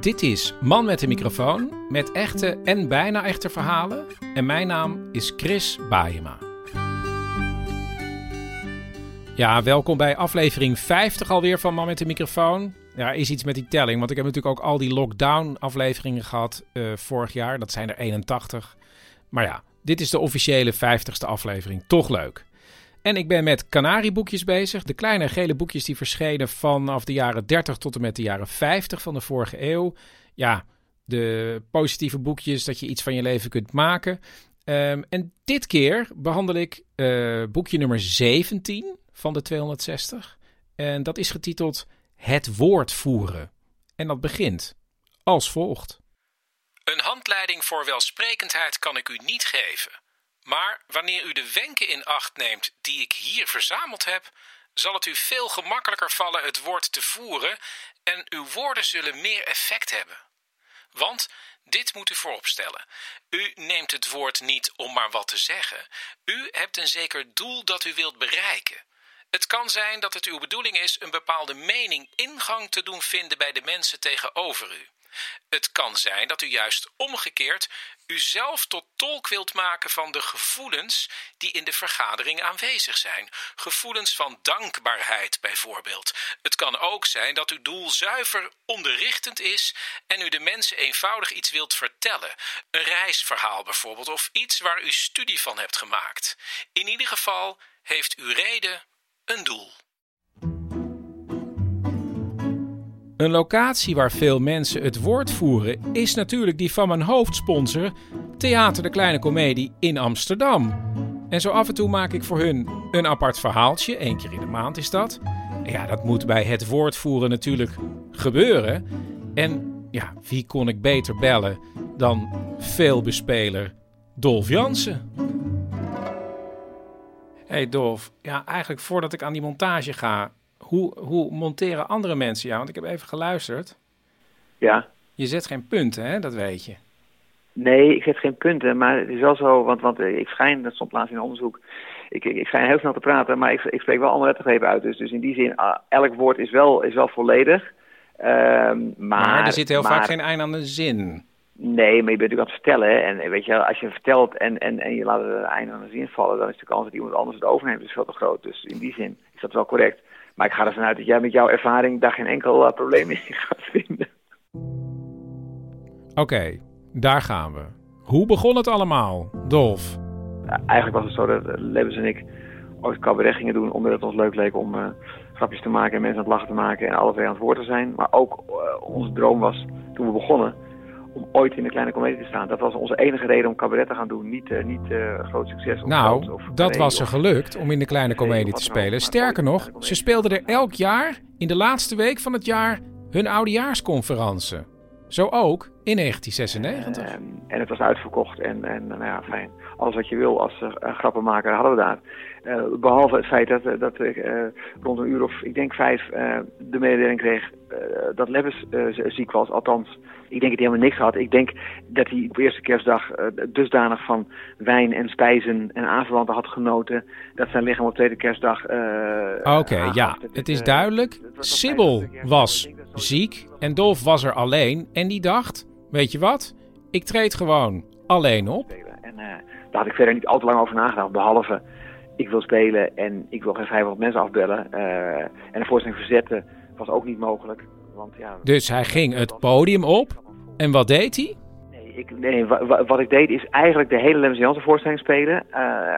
Dit is Man met de microfoon met echte en bijna echte verhalen. En mijn naam is Chris Baayema. Ja, welkom bij aflevering 50 alweer van Man met de microfoon. Ja, is iets met die telling, want ik heb natuurlijk ook al die lockdown-afleveringen gehad eh, vorig jaar. Dat zijn er 81. Maar ja, dit is de officiële 50ste aflevering. Toch leuk. En ik ben met Canarieboekjes bezig. De kleine gele boekjes die verschenen vanaf de jaren 30 tot en met de jaren 50 van de vorige eeuw. Ja, de positieve boekjes dat je iets van je leven kunt maken. Ehm, en dit keer behandel ik eh, boekje nummer 17 van de 260. En dat is getiteld Het woord voeren. En dat begint als volgt. Een handleiding voor welsprekendheid kan ik u niet geven. Maar wanneer u de wenken in acht neemt die ik hier verzameld heb, zal het u veel gemakkelijker vallen het woord te voeren en uw woorden zullen meer effect hebben. Want dit moet u vooropstellen. U neemt het woord niet om maar wat te zeggen. U hebt een zeker doel dat u wilt bereiken. Het kan zijn dat het uw bedoeling is een bepaalde mening ingang te doen vinden bij de mensen tegenover u. Het kan zijn dat u juist omgekeerd uzelf tot tolk wilt maken van de gevoelens die in de vergadering aanwezig zijn. Gevoelens van dankbaarheid bijvoorbeeld. Het kan ook zijn dat uw doel zuiver onderrichtend is en u de mensen eenvoudig iets wilt vertellen. Een reisverhaal bijvoorbeeld of iets waar u studie van hebt gemaakt. In ieder geval heeft uw reden een doel. Een locatie waar veel mensen het woord voeren is natuurlijk die van mijn hoofdsponsor, Theater de Kleine Comedie in Amsterdam. En zo af en toe maak ik voor hun een apart verhaaltje, één keer in de maand is dat. En ja, dat moet bij het woord voeren natuurlijk gebeuren. En ja, wie kon ik beter bellen dan veelbespeler Dolf Jansen? Hey Dolf, ja, eigenlijk voordat ik aan die montage ga, hoe, hoe monteren andere mensen jou? Want ik heb even geluisterd. Ja. Je zet geen punten, hè? Dat weet je. Nee, ik zet geen punten, maar het is wel zo, want, want eh, ik schijn, dat stond laatst in onderzoek, ik, ik, ik schijn heel snel te praten, maar ik, ik spreek wel andere lettergrepen uit. Dus, dus in die zin, ah, elk woord is wel, is wel volledig. Ehm, maar, Maar, er zit heel maar- vaak geen eind aan de zin. Nee, maar je bent natuurlijk aan het vertellen. hè. En weet je, als je vertelt en, en, en je laat het einde aan de zin vallen, dan is de kans dat iemand anders het overneemt dus veel te groot. Dus in die zin is dat wel correct. Maar ik ga ervan uit dat jij met jouw ervaring daar geen enkel eh, probleem in gaat vinden. Oké, daar gaan we. Hoe begon het allemaal, Dolf? Eigenlijk was het zo dat eh, Lebbes en ik ooit cabaret gingen doen omdat het ons leuk leek om eh, grapjes te maken en mensen aan het lachen te maken en alle twee aan het woord te zijn. Maar ook onze droom was toen we begonnen om ooit in de kleine comedie te staan. Dat was onze enige reden om cabaret te gaan doen. Niet, eh, niet eh, groot succes. Of Nou, groot, of dat was ze gelukt om in de kleine wat te spelen. Sterker nog, ze speelden er elk jaar in de laatste week van het jaar hun oudejaarsconferentie. Zo ook in 1996. Ehm, en het was uitverkocht en, en nou ja, fijn. Alles wat je wil als uh, grappenmaker hadden we daar. Eh, behalve het feit dat, eh, dat ik eh, rond een uur of, ik denk vijf, eh, de mededeling kreeg eh, dat Lebbes eh, ziek was. Althans, ik denk dat hij helemaal niks had. Ik denk dat hij op eerste kerstdag eh, dusdanig van wijn en spijzen en aanverwanten had genoten... dat zijn lichaam op tweede kerstdag... eh, Oké, ja, het is eh, duidelijk. Sibyl 50 jaar was ziek en Dolf was er alleen. En die dacht, weet je wat? Ik treed gewoon alleen op. En eh, daar had ik verder niet al te lang over nagedacht. Behalve, ik wil spelen en ik wil geen 500 mensen afbellen. eh, en een voorstelling verzetten was ook niet mogelijk. Want, ja, Dus hij ging het podium op. En wat deed hij? Nee, ik, nee wa- wa- wat ik deed is eigenlijk de hele Lemmens Jansen voorstelling spelen. Eh,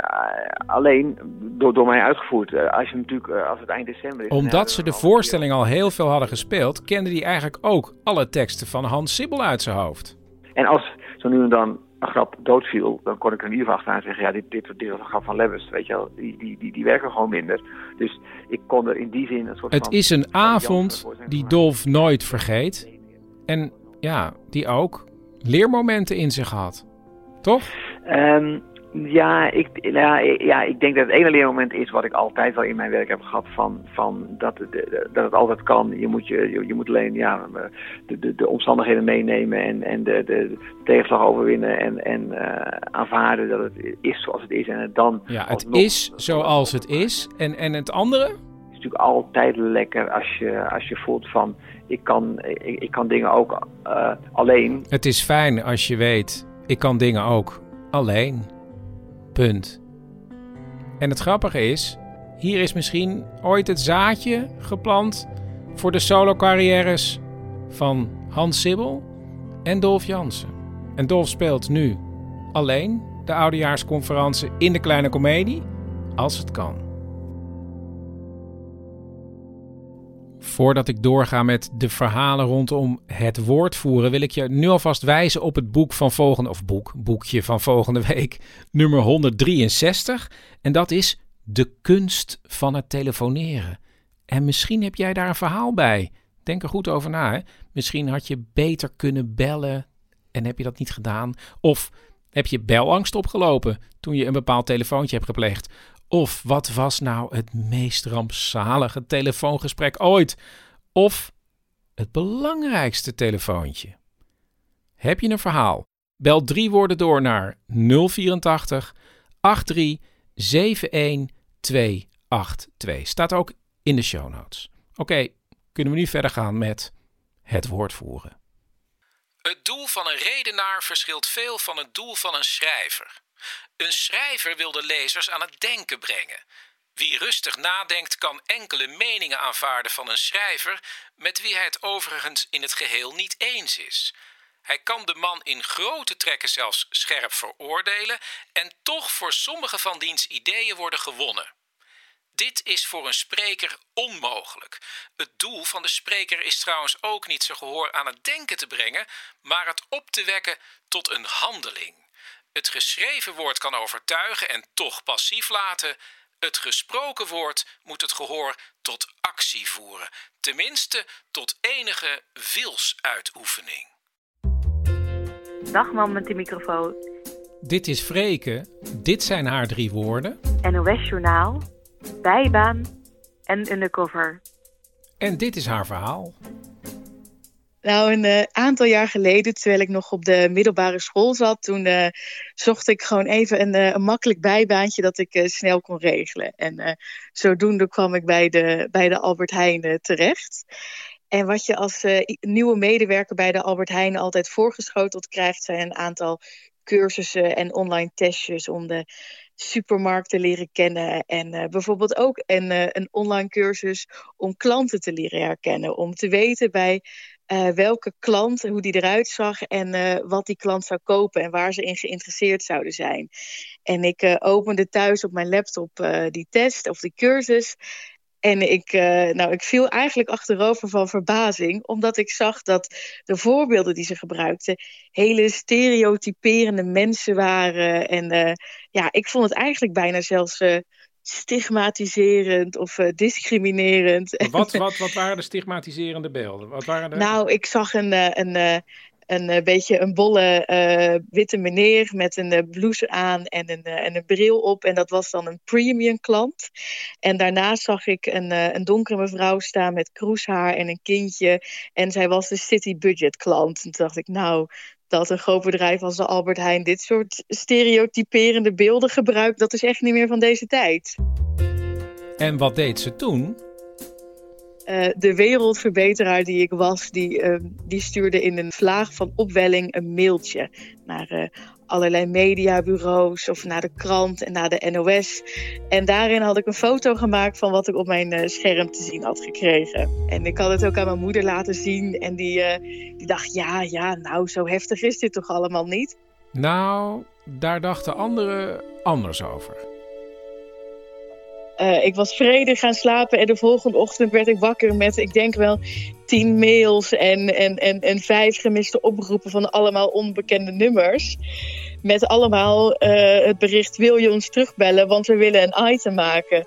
alleen door, door mij uitgevoerd. Uh, als je natuurlijk, als het eind december is. Omdat ze de voorstelling al heel veel hadden gespeeld, kende hij eigenlijk ook alle teksten van Hans Sibbel uit zijn hoofd. En als zo nu en dan een grap doodviel, dan kon ik er in ieder geval achteraan zeggen: ja, dit, dit, dit was een grap van Lebbes, weet je wel. Die, die, die, die werken gewoon minder. Dus ik kon er in die zin een soort Het van, is een avond die Dolf nooit vergeet. En ja, die ook leermomenten in zich had. Toch? Um, ja, ik, ja, ja, ik denk dat het ene leermoment is wat ik altijd wel in mijn werk heb gehad. Van, van dat, het, dat het altijd kan. Je moet, je, je, moet alleen ja, de, de, de omstandigheden meenemen en, en de, de tegenslag overwinnen. En, en uh, aanvaarden dat het is zoals het is. En het dan. Ja, het is zoals het is. En, en het andere? Het is natuurlijk altijd lekker als je, als je voelt van. Ik kan, ik, ik kan dingen ook uh, alleen. Het is fijn als je weet. Ik kan dingen ook alleen. Punt. En het grappige is, hier is misschien ooit het zaadje geplant voor de solo-carrières van Hans Sibbel en Dolf Jansen. En Dolf speelt nu alleen de oudejaarsconferentie in de kleine komedie, als het kan. Voordat ik doorga met de verhalen rondom het woordvoeren, wil ik je nu alvast wijzen op het boek van volgende, of boek, boekje van volgende week, nummer 163. En dat is De kunst van het telefoneren. En misschien heb jij daar een verhaal bij. Denk er goed over na. Hè? Misschien had je beter kunnen bellen en heb je dat niet gedaan. Of heb je belangst opgelopen toen je een bepaald telefoontje hebt gepleegd. Of wat was nou het meest rampzalige telefoongesprek ooit? Of het belangrijkste telefoontje? Heb je een verhaal? Bel drie woorden door naar 084 83 71 282. Staat ook in de show notes. Oké, kunnen we nu verder gaan met het woord voeren. Het doel van een redenaar verschilt veel van het doel van een schrijver. Een schrijver wil de lezers aan het denken brengen. Wie rustig nadenkt kan enkele meningen aanvaarden van een schrijver met wie hij het overigens in het geheel niet eens is. Hij kan de man in grote trekken zelfs scherp veroordelen en toch voor sommige van diens ideeën worden gewonnen. Dit is voor een spreker onmogelijk. Het doel van de spreker is trouwens ook niet zijn gehoor aan het denken te brengen, maar het op te wekken tot een handeling. Het geschreven woord kan overtuigen en toch passief laten. Het gesproken woord moet het gehoor tot actie voeren, tenminste tot enige wilsuitoefening. Dag man met die microfoon. Dit is Freke, dit zijn haar drie woorden. NOS Journaal, bijbaan en undercover. En dit is haar verhaal. Nou, een uh, aantal jaar geleden, terwijl ik nog op de middelbare school zat, toen uh, zocht ik gewoon even een, uh, een makkelijk bijbaantje dat ik snel kon regelen. En zodoende kwam ik bij de, bij de Albert Heijn terecht. En wat je als nieuwe medewerker bij de Albert Heijn altijd voorgeschoteld krijgt, zijn een aantal cursussen en online testjes om de supermarkt te leren kennen. En bijvoorbeeld ook een, een online cursus om klanten te leren herkennen. Om te weten bij uh, welke klant, hoe die eruit zag en uh, wat die klant zou kopen en waar ze in geïnteresseerd zouden zijn. En ik uh, opende thuis op mijn laptop die test of die cursus. En ik, nou, ik viel eigenlijk achterover van verbazing, omdat ik zag dat de voorbeelden die ze gebruikten hele stereotyperende mensen waren. En ja, ik vond het eigenlijk bijna zelfs stigmatiserend of uh, discriminerend. Wat, wat, wat waren de stigmatiserende beelden? Wat waren de... Nou, ik zag een, eh, een, een, eh, een beetje een bolle uh, witte meneer met een blouse aan en een, en een bril op. En dat was dan een premium klant. En daarna zag ik een, een donkere mevrouw staan met kroeshaar en een kindje. En zij was de city budget klant. En toen dacht ik, nou, dat een groot bedrijf als de Albert Heijn dit soort stereotyperende beelden gebruikt, dat is echt niet meer van deze tijd. En wat deed ze toen? Uh, de wereldverbeteraar die ik was, die, uh, die stuurde in een vlaag van opwelling een mailtje naar uh, allerlei mediabureaus of naar de krant en naar de NOS. En daarin had ik een foto gemaakt van wat ik op mijn uh, scherm te zien had gekregen. En ik had het ook aan mijn moeder laten zien en die, uh, die dacht, ja, ja, nou, zo heftig is dit toch allemaal niet? Nou, daar dachten anderen anders over. Uh, ik was vredig gaan slapen en de volgende ochtend werd ik wakker met, ik denk wel, tien mails en, en, en, en vijf gemiste oproepen van allemaal onbekende nummers. Met allemaal uh, het bericht: wil je ons terugbellen, want we willen een item maken.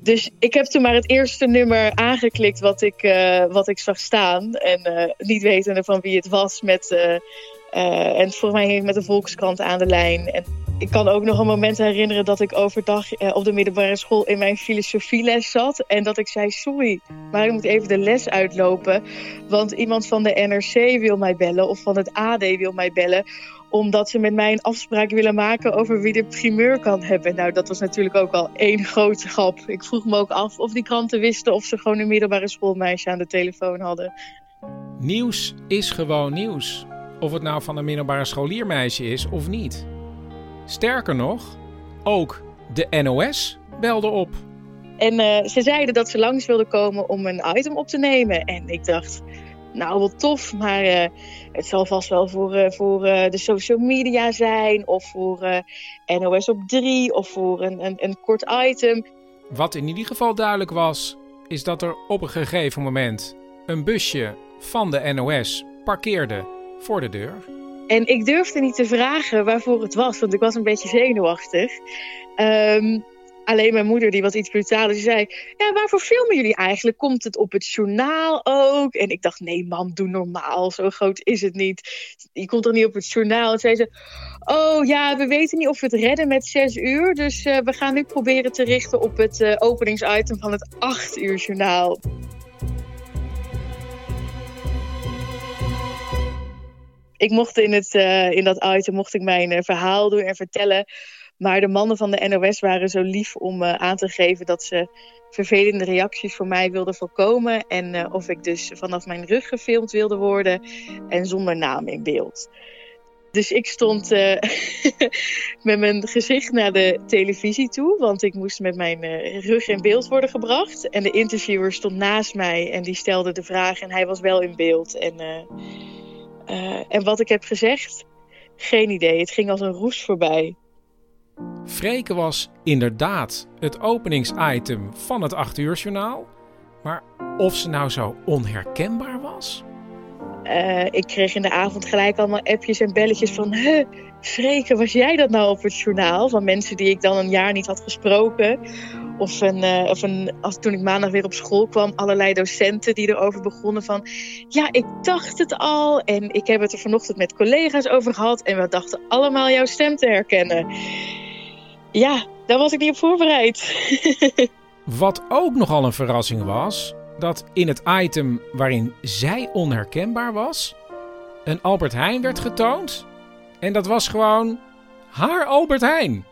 Dus ik heb toen maar het eerste nummer aangeklikt wat ik, uh, wat ik zag staan. En niet wetende van wie het was. Met, en volgens mij ik met de Volkskrant aan de lijn. En ik kan ook nog een moment herinneren dat ik overdag eh, op de middelbare school in mijn filosofieles zat. En dat ik zei, sorry, maar ik moet even de les uitlopen. Want iemand van de NRC wil mij bellen of van het AD wil mij bellen omdat ze met mij een afspraak willen maken over wie de primeur kan hebben. Nou, dat was natuurlijk ook al één grote grap. Ik vroeg me ook af of die kranten wisten of ze gewoon een middelbare schoolmeisje aan de telefoon hadden. Nieuws is gewoon nieuws. Of het nou van een middelbare scholiermeisje is of niet. Sterker nog, ook de NOS belde op. En uh, ze zeiden dat ze langs wilden komen om een item op te nemen. En ik dacht, nou wat tof, maar uh, het zal vast wel voor, uh, voor de social media zijn. Of voor NOS op 3 of voor een, een, een kort item. Wat in ieder geval duidelijk was, is dat er op een gegeven moment een busje van de NOS parkeerde voor de deur. En ik durfde niet te vragen waarvoor het was, want ik was een beetje zenuwachtig. Um, alleen mijn moeder, die was iets brutaler, die zei... Ja, waarvoor filmen jullie eigenlijk? Komt het op het journaal ook? En ik dacht, nee man, doe normaal. Zo groot is het niet. Je komt toch niet op het journaal? En zei ze, oh ja, we weten niet of we het redden met zes uur. Dus uh, we gaan nu proberen te richten op het uh, openingsitem van het acht uur journaal. Ik mocht in, het, uh, in dat item mocht ik mijn uh, verhaal doen en vertellen. Maar de mannen van de NOS waren zo lief om uh, aan te geven dat ze vervelende reacties voor mij wilden voorkomen. En of ik dus vanaf mijn rug gefilmd wilde worden en zonder naam in beeld. Dus ik stond met mijn gezicht naar de televisie toe, want ik moest met mijn rug in beeld worden gebracht. En de interviewer stond naast mij en die stelde de vraag en hij was wel in beeld. En en wat ik heb gezegd, geen idee. Het ging als een roes voorbij. Freke was inderdaad het openingsitem van het 8 uur journaal. Maar of ze nou zo onherkenbaar was? Uh, ik kreeg in de avond gelijk allemaal appjes en belletjes van... Huh, Freke, was jij dat nou op het journaal? Van mensen die ik dan een jaar niet had gesproken. Of, een, uh, of een, als, toen ik maandag weer op school kwam, allerlei docenten die erover begonnen van... Ja, ik dacht het al en ik heb het er vanochtend met collega's over gehad... en we dachten allemaal jouw stem te herkennen. Ja, daar was ik niet op voorbereid. Wat ook nogal een verrassing was... dat in het item waarin zij onherkenbaar was... een Albert Heijn werd getoond... En dat was gewoon haar Albert Heijn.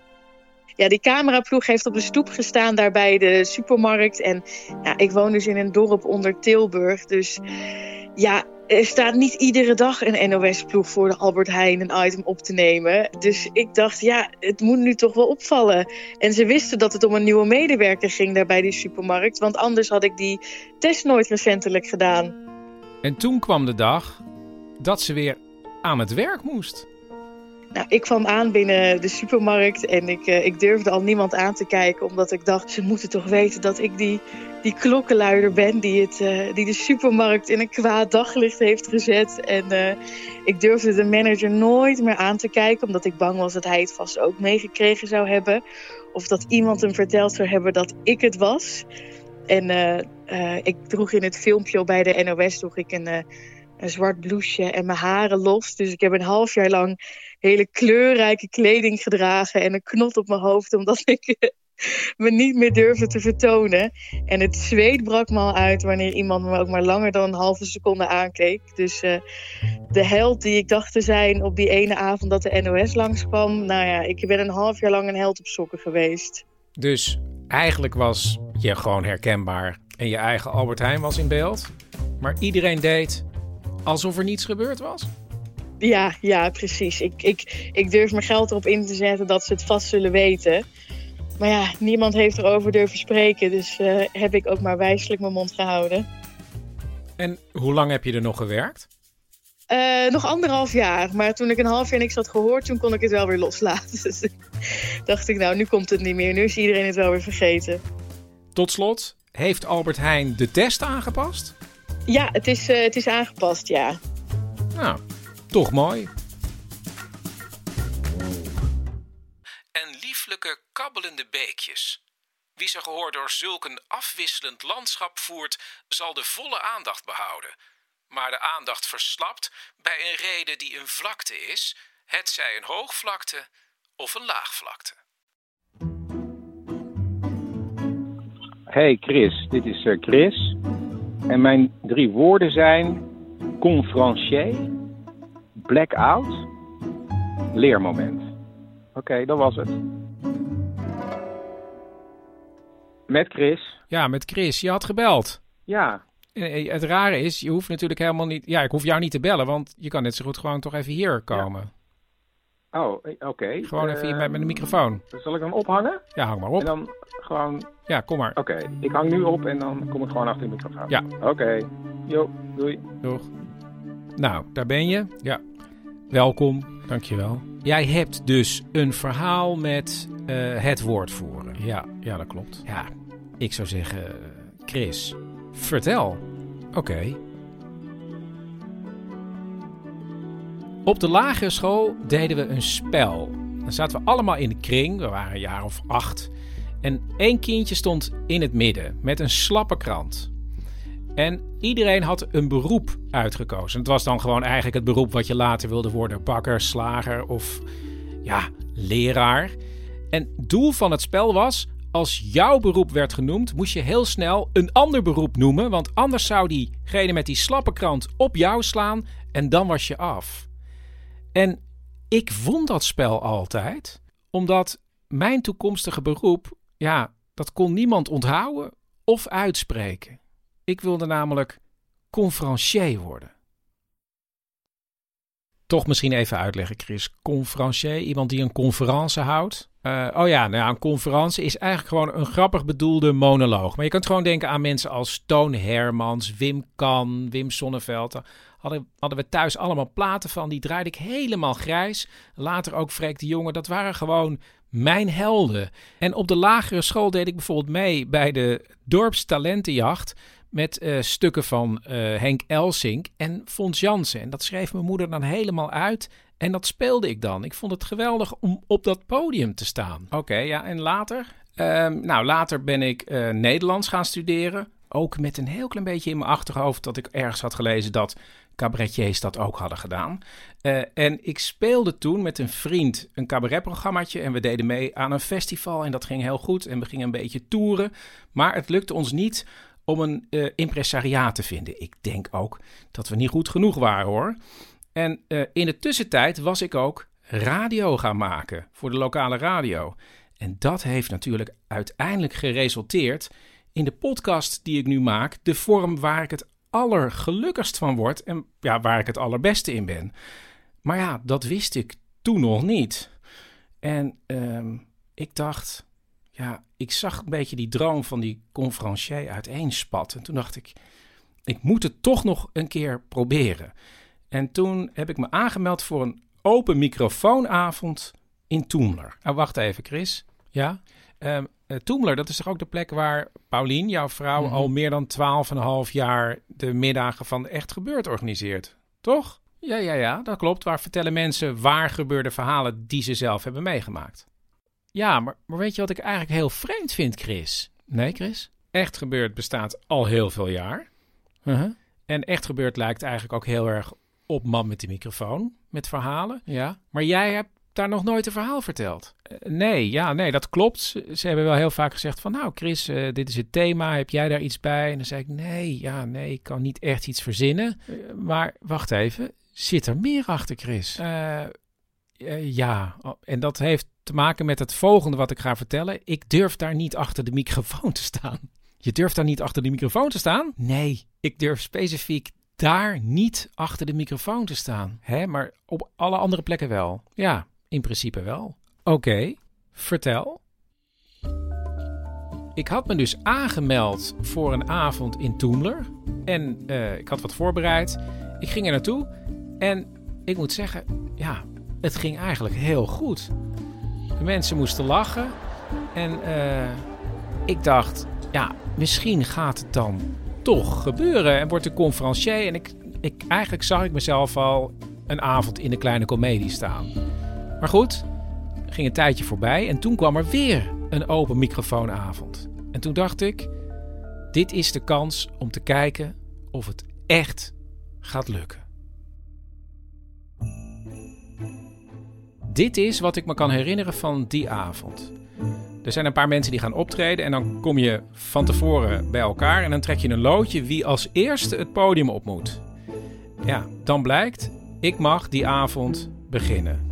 Ja, die cameraploeg heeft op de stoep gestaan daar bij de supermarkt. En ja, ik woon dus in een dorp onder Tilburg. Dus ja, er staat niet iedere dag een NOS-ploeg voor de Albert Heijn een item op te nemen. Dus ik dacht, ja, het moet nu toch wel opvallen. En ze wisten dat het om een nieuwe medewerker ging daar bij die supermarkt. Want anders had ik die test nooit recentelijk gedaan. En toen kwam de dag dat ze weer aan het werk moest. Nou, ik kwam aan binnen de supermarkt en ik, uh, ik durfde al niemand aan te kijken. Omdat ik dacht, ze moeten toch weten dat ik die, die klokkenluider ben die, het, uh, die de supermarkt in een kwaad daglicht heeft gezet. En uh, ik durfde de manager nooit meer aan te kijken. Omdat ik bang was dat hij het vast ook meegekregen zou hebben. Of dat iemand hem verteld zou hebben dat ik het was. En ik droeg in het filmpje bij de NOS droeg ik een, een zwart blouseje en mijn haren los. Dus ik heb een half jaar lang hele kleurrijke kleding gedragen en een knot op mijn hoofd, omdat ik me niet meer durfde te vertonen. En het zweet brak me al uit wanneer iemand me ook maar langer dan een halve seconde aankeek. Dus uh, de held die ik dacht te zijn op die ene avond dat de NOS langskwam, nou ja, ik ben een half jaar lang een held op sokken geweest. Dus eigenlijk was je gewoon herkenbaar en je eigen Albert Heijn was in beeld. Maar iedereen deed alsof er niets gebeurd was? Ja, ja, precies. Ik, ik, ik durf mijn geld erop in te zetten dat ze het vast zullen weten. Maar ja, niemand heeft erover durven spreken. Dus uh, heb ik ook maar wijselijk mijn mond gehouden. En hoe lang heb je er nog gewerkt? Uh, nog anderhalf jaar. Maar toen ik een half jaar niks had gehoord, toen kon ik het wel weer loslaten. Dus dacht ik, nou, nu komt het niet meer. Nu is iedereen het wel weer vergeten. tot slot, heeft Albert Heijn de test aangepast? Ja, het is, uh, het is aangepast, ja. Nou, toch mooi. En lieflijke kabbelende beekjes. Wie zijn gehoor door zulk een afwisselend landschap voert, zal de volle aandacht behouden. Maar de aandacht verslapt bij een reden die een vlakte is, het zij een hoogvlakte of een laagvlakte. Hey Chris, dit is uh, Chris. En mijn drie woorden zijn conferencier, blackout, leermoment. Oké, dat was het. Met Chris. Ja, met Chris. Je had gebeld. Ja. Het rare is, je hoeft natuurlijk helemaal niet... Ja, ik hoef jou niet te bellen, want je kan net zo goed gewoon toch even hier komen. Oh, eh, oké. Gewoon even hier met, met de microfoon. Zal ik dan ophangen? Ja, hang maar op. En dan gewoon... Ja, kom maar. Oké, ik hang nu op en dan kom ik gewoon achter de microfoon. Ja. Oké. Jo, doei. Doeg. Nou, daar ben je. Ja. Welkom. Dankjewel. Jij hebt dus een verhaal met uh, het woord voeren. Ja, ja, dat klopt. Ja, ik zou zeggen, Chris, vertel. Oké. Op de lagere school deden we een spel. Dan zaten we allemaal in de kring, we waren een jaar of acht. En één kindje stond in het midden met een slappe krant. En iedereen had een beroep uitgekozen. Het was dan gewoon eigenlijk het beroep wat je later wilde worden: bakker, slager of ja, leraar. En doel van het spel was: als jouw beroep werd genoemd, moest je heel snel een ander beroep noemen, want anders zou diegene met die slappe krant op jou slaan en dan was je af. En ik won dat spel altijd, omdat mijn toekomstige beroep, ja, dat kon niemand onthouden of uitspreken. Ik wilde namelijk conferencier worden. Toch misschien even uitleggen, Chris. Conferencier, iemand die een conferentie houdt. Uh, oh ja, nou, een conferentie is eigenlijk gewoon een grappig bedoelde monoloog. Maar je kunt gewoon denken aan mensen als Toon Hermans, Wim Kan, Wim Sonneveld. Hadden, hadden we thuis allemaal platen van, die draaide ik helemaal grijs. Later ook Freek de Jonge, dat waren gewoon mijn helden. En op de lagere school deed ik bijvoorbeeld mee bij de dorpstalentenjacht met uh, stukken van uh, Henk Elsink en Fons Jansen. En dat schreef mijn moeder dan helemaal uit. En dat speelde ik dan. Ik vond het geweldig om op dat podium te staan. Oké, ja, en later? Um, nou, later ben ik uh, Nederlands gaan studeren. Ook met een heel klein beetje in mijn achterhoofd dat ik ergens had gelezen dat cabaretiers dat ook hadden gedaan. Uh, en ik speelde toen met een vriend een cabaretprogrammaatje en we deden mee aan een festival en dat ging heel goed en we gingen een beetje toeren. Maar het lukte ons niet om een uh, impresariaat te vinden. Ik denk ook dat we niet goed genoeg waren hoor. En uh, in de tussentijd was ik ook radio gaan maken voor de lokale radio. En dat heeft natuurlijk uiteindelijk geresulteerd in de podcast die ik nu maak, de vorm waar ik het allergelukkigst van word en ja, waar ik het allerbeste in ben. Maar ja, dat wist ik toen nog niet. En uh, ik dacht, ja, ik zag een beetje die droom van die conferencier uiteenspat. En toen dacht ik, ik moet het toch nog een keer proberen. En toen heb ik me aangemeld voor een open microfoonavond in Toemler. Nou, wacht even, Chris. Ja? Um, uh, Toemler, dat is toch ook de plek waar Paulien, jouw vrouw, Mhm. al meer dan 12,5 jaar de middagen van Echt Gebeurd organiseert. Toch? Ja, ja, ja, dat klopt. Waar vertellen mensen waar gebeurde verhalen die ze zelf hebben meegemaakt. Ja, maar, maar weet je wat ik eigenlijk heel vreemd vind, Chris? Nee, Chris? Echt Gebeurd bestaat al heel veel jaar. Uh-huh. En Echt Gebeurd lijkt eigenlijk ook heel erg op Man met de microfoon, met verhalen. Ja. Maar jij hebt daar nog nooit een verhaal verteld. Eh, nee, ja, nee, dat klopt. Ze, hebben wel heel vaak gezegd van, nou Chris, eh, dit is het thema, heb jij daar iets bij? En dan zei ik, nee, ja, nee, ik kan niet echt iets verzinnen. Eh, maar wacht even, zit er meer achter, Chris? Ja, Oh, en dat heeft te maken met het volgende wat ik ga vertellen. Ik durf daar niet achter de microfoon te staan. Je durft daar niet achter de microfoon te staan? Nee, ik durf specifiek daar niet achter de microfoon te staan. Hè, maar op alle andere plekken wel. Ja, in principe wel. Oké, vertel. Ik had me dus aangemeld voor een avond in Toemler. En eh, ik had wat voorbereid. Ik ging er naartoe. En ik moet zeggen, ja, het ging eigenlijk heel goed. De mensen moesten lachen. En eh, ik dacht, ja, misschien gaat het dan toch gebeuren en wordt de conferencier. En ik, ik, eigenlijk zag ik mezelf al een avond in de kleine komedie staan. Maar goed, ging een tijdje voorbij en toen kwam er weer een open microfoonavond. En toen dacht ik, dit is de kans om te kijken of het echt gaat lukken. Dit is wat ik me kan herinneren van die avond. Er zijn een paar mensen die gaan optreden en dan kom je van tevoren bij elkaar en dan trek je een loodje wie als eerste het podium op moet. Ja, dan blijkt, ik mag die avond beginnen.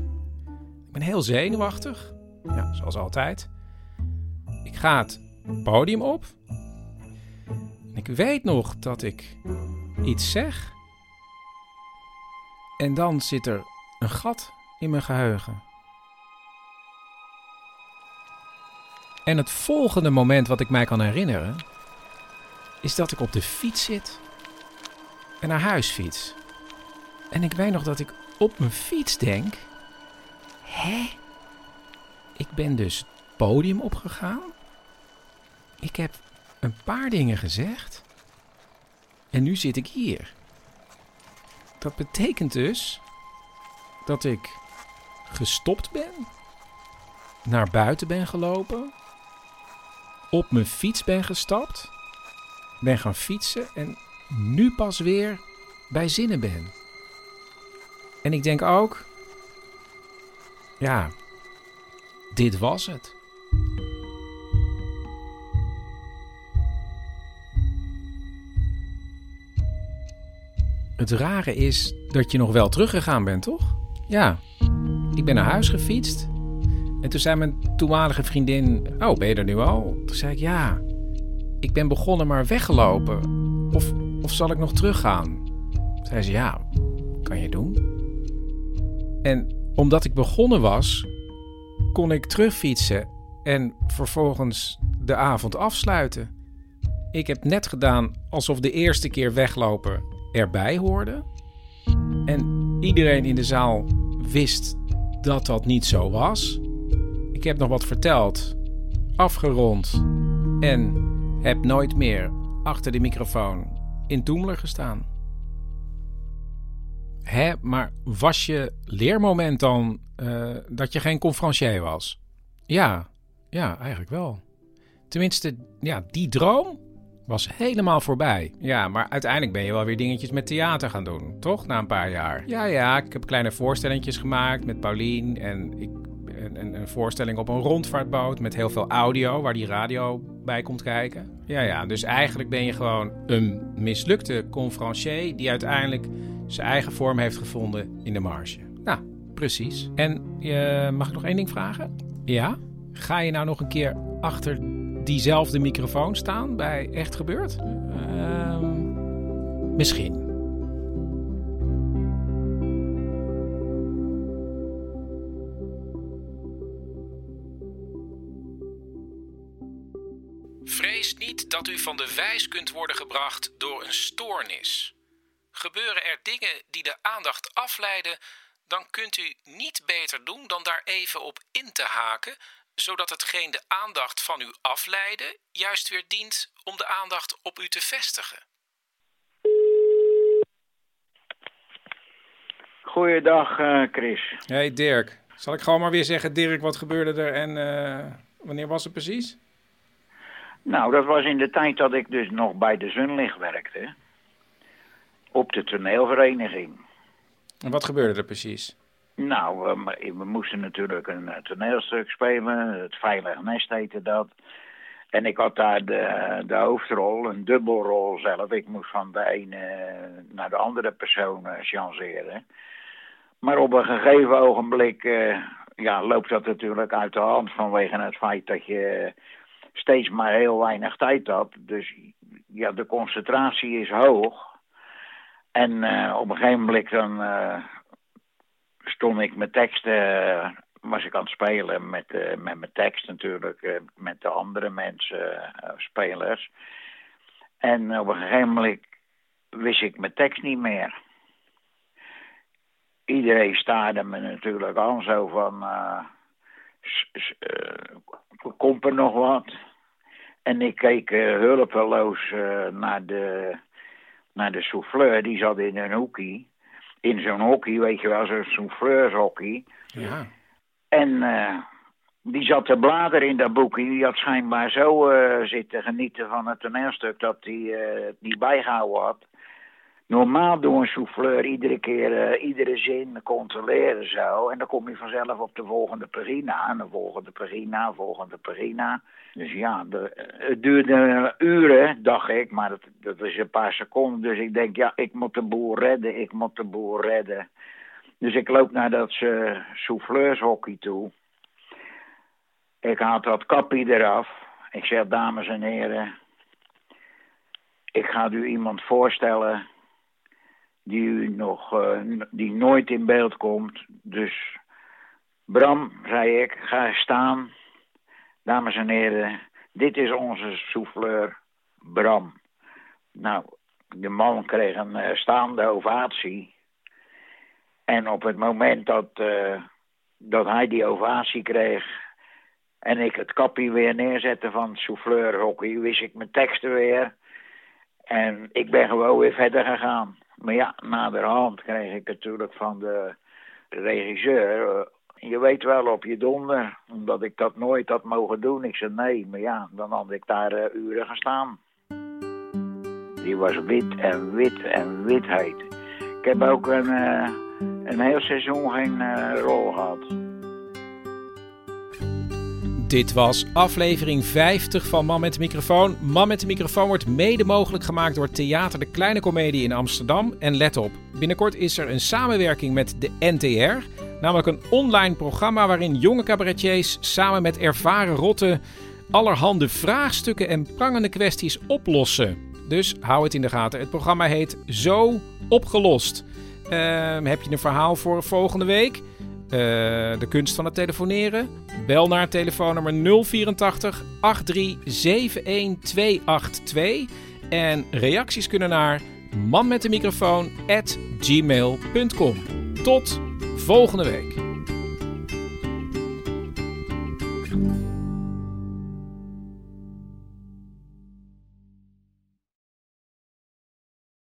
Ben heel zenuwachtig, ja, zoals altijd. Ik ga het podium op. Ik weet nog dat ik iets zeg. En dan zit er een gat in mijn geheugen. En het volgende moment wat ik mij kan herinneren, is dat ik op de fiets zit en naar huis fiets. En ik weet nog dat ik op mijn fiets denk: hè? Ik ben dus het podium opgegaan. Ik heb een paar dingen gezegd. En nu zit ik hier. Dat betekent dus dat ik gestopt ben, naar buiten ben gelopen, op mijn fiets ben gestapt, ben gaan fietsen en nu pas weer bij zinnen ben. En ik denk ook, ja, dit was het. Het rare is dat je nog wel teruggegaan bent, toch? Ja, ik ben naar huis gefietst. En toen zei mijn toenmalige vriendin: Oh, ben je er nu al? Toen zei ik: Ja, ik ben begonnen, maar weggelopen. Of, of zal ik nog teruggaan? Zei ze: Ja, kan je doen. En omdat ik begonnen was, kon ik terugfietsen en vervolgens de avond afsluiten. Ik heb net gedaan alsof de eerste keer weglopen erbij hoorde. En iedereen in de zaal wist dat dat niet zo was. Ik heb nog wat verteld, afgerond en heb nooit meer achter de microfoon in Toemler gestaan. Hè, maar was je leermoment dan uh, dat je geen conferencier was? Ja, ja, eigenlijk wel. Tenminste, ja, die droom was helemaal voorbij. Ja, maar uiteindelijk ben je wel weer dingetjes met theater gaan doen, toch? Na een paar jaar. Ja, ja, ik heb kleine voorstellingjes gemaakt met Paulien. En ik, een, een voorstelling op een rondvaartboot met heel veel audio, waar die radio bij komt kijken. Ja, ja, dus eigenlijk ben je gewoon een mislukte conferencier die uiteindelijk zijn eigen vorm heeft gevonden in de marge. Nou, precies. En uh, mag ik nog één ding vragen? Ja? Ga je nou nog een keer achter diezelfde microfoon staan bij Echt Gebeurd? Uh, misschien. Vrees niet dat u van de wijs kunt worden gebracht door een stoornis. Gebeuren er dingen die de aandacht afleiden, dan kunt u niet beter doen dan daar even op in te haken zodat hetgeen de aandacht van u afleidde, juist weer dient om de aandacht op u te vestigen. Goeiedag, uh, Chris. Hey Dirk. Zal ik gewoon maar weer zeggen, Dirk, wat gebeurde er en uh, wanneer was het precies? Nou, dat was in de tijd dat ik dus nog bij de Zunlicht werkte. Op de toneelvereniging. En wat gebeurde er precies? Nou, we, we, moesten natuurlijk een eh, toneelstuk spelen. Het Veilig Nest heette dat. En ik had daar de, de hoofdrol, een dubbelrol zelf. Ik moest van de ene naar de andere persoon uh, chanceren. Maar op een gegeven ogenblik uh, ja, loopt dat natuurlijk uit de hand vanwege het feit dat je steeds maar heel weinig tijd had. Dus ja, de concentratie is hoog. En op een gegeven moment dan stond ik mijn teksten, eh, was ik aan het spelen met, met mijn tekst natuurlijk, met de andere mensen, spelers. En op een gegeven moment wist ik mijn tekst niet meer. Iedereen staarde me natuurlijk aan, zo van, komt er nog wat? En ik keek hulpeloos naar, de, naar de souffleur. Die zat in een hoekje. In zo'n hockey, weet je wel, zo'n souffleurshockey. Ja. En uh, die zat te bladeren in dat boekje. Die had schijnbaar zo zitten genieten van het toneelstuk dat hij het niet bijgehouden had. Normaal doen een souffleur iedere keer, uh, iedere zin controleren zo. En dan kom je vanzelf op de volgende pagina. En de volgende pagina, volgende pagina. Dus ja, het duurde uren, dacht ik. Maar dat, dat is een paar seconden. Dus ik denk, ja, ik moet de boel redden. Ik moet de boel redden. Dus ik loop naar dat uh, toe. Ik haal dat kappie eraf. Ik zeg, dames en heren. Ik ga u iemand voorstellen die u nog, uh, die nooit in beeld komt. Dus Bram, zei ik, ga staan. Dames en heren, dit is onze souffleur Bram. Nou, de man kreeg een uh, staande ovatie. En op het moment dat, uh, dat hij die ovatie kreeg... en ik het kapje weer neerzette van het souffleurhockey... wist ik mijn teksten weer... En ik ben gewoon weer verder gegaan. Maar ja, naderhand kreeg ik natuurlijk van de regisseur... Uh, je weet wel op je donder, omdat ik dat nooit had mogen doen. Ik zei nee, maar ja, dan had ik daar uh, uren gestaan. Die was wit en wit en witheid. Ik heb ook een, uh, een heel seizoen geen rol gehad. Dit was aflevering 50 van Man met de Microfoon. Man met de Microfoon wordt mede mogelijk gemaakt door Theater de Kleine Comedie in Amsterdam. En let op, binnenkort is er een samenwerking met de NTR. Namelijk een online programma waarin jonge cabaretiers samen met ervaren rotten allerhande vraagstukken en prangende kwesties oplossen. Dus hou het in de gaten. Het programma heet Zo Opgelost. Uh, heb je een verhaal voor volgende week? Uh, de kunst van het telefoneren? Bel naar telefoonnummer 084 8371282 en reacties kunnen naar manmetdemicrofoon@gmail.com. Tot volgende week.